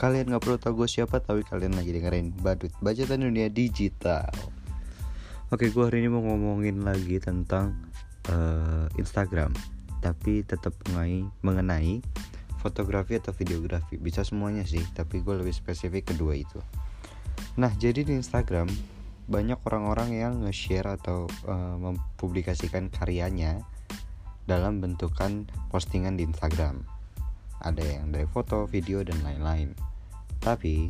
Kalian gak perlu tahu gue siapa Tapi kalian lagi dengerin Badut Bacotan Dunia Digital. Oke gue hari ini mau ngomongin lagi tentang uh, Instagram. Tapi tetap mengenai, mengenai Fotografi atau videografi. Bisa semuanya sih Tapi gue lebih spesifik kedua itu. Nah jadi di Instagram Banyak orang-orang yang nge-share atau uh, Mempublikasikan karyanya Dalam bentukan postingan di Instagram. Ada yang dari foto, video, dan lain-lain tapi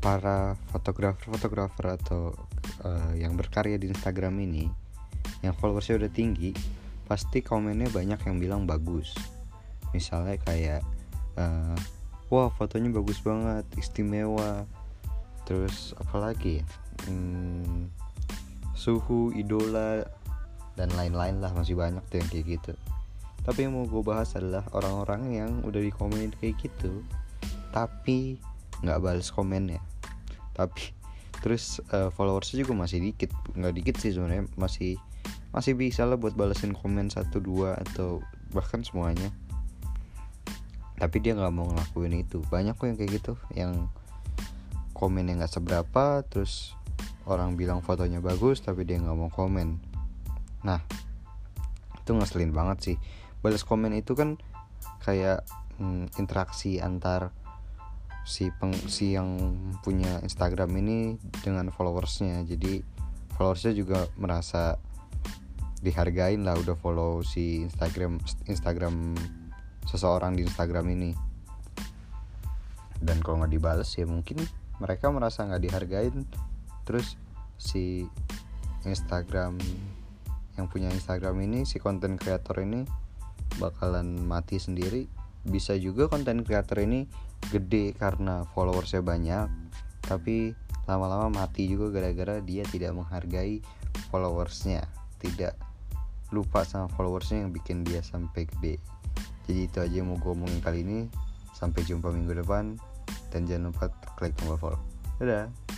para fotografer-fotografer atau uh, yang berkarya di Instagram ini yang followersnya udah tinggi pasti komennya banyak yang bilang bagus. Misalnya kayak uh, wah fotonya bagus banget istimewa. Terus apalagi hmm, suhu idola dan lain-lain lah masih banyak tuh yang kayak gitu. Tapi yang mau gue bahas adalah orang-orang yang udah di komen kayak gitu tapi nggak balas komennya tapi terus uh, followersnya juga masih dikit. Nggak dikit sih sebenarnya. Masih masih bisa lah buat balesin komen satu dua atau bahkan semuanya. Tapi dia nggak mau ngelakuin itu. Banyak kok yang kayak gitu. Yang komen yang nggak seberapa terus orang bilang fotonya bagus tapi dia nggak mau komen. Nah itu ngeselin banget sih. Balas komen itu kan kayak hmm, interaksi antar si peng si yang punya Instagram ini dengan followersnya. Jadi followersnya juga merasa dihargain lah udah follow si Instagram Instagram seseorang di Instagram ini. Dan kalau nggak dibales ya mungkin mereka merasa nggak dihargain. Terus si Instagram yang punya Instagram ini si konten kreator ini bakalan mati sendiri bisa juga konten kreator ini gede karena followersnya banyak tapi lama-lama mati juga gara-gara dia tidak menghargai followersnya. Tidak lupa sama followersnya yang bikin dia sampai gede. Jadi itu aja yang mau gue omongin kali ini. Sampai jumpa minggu depan. Dan jangan lupa klik tombol follow. Dadah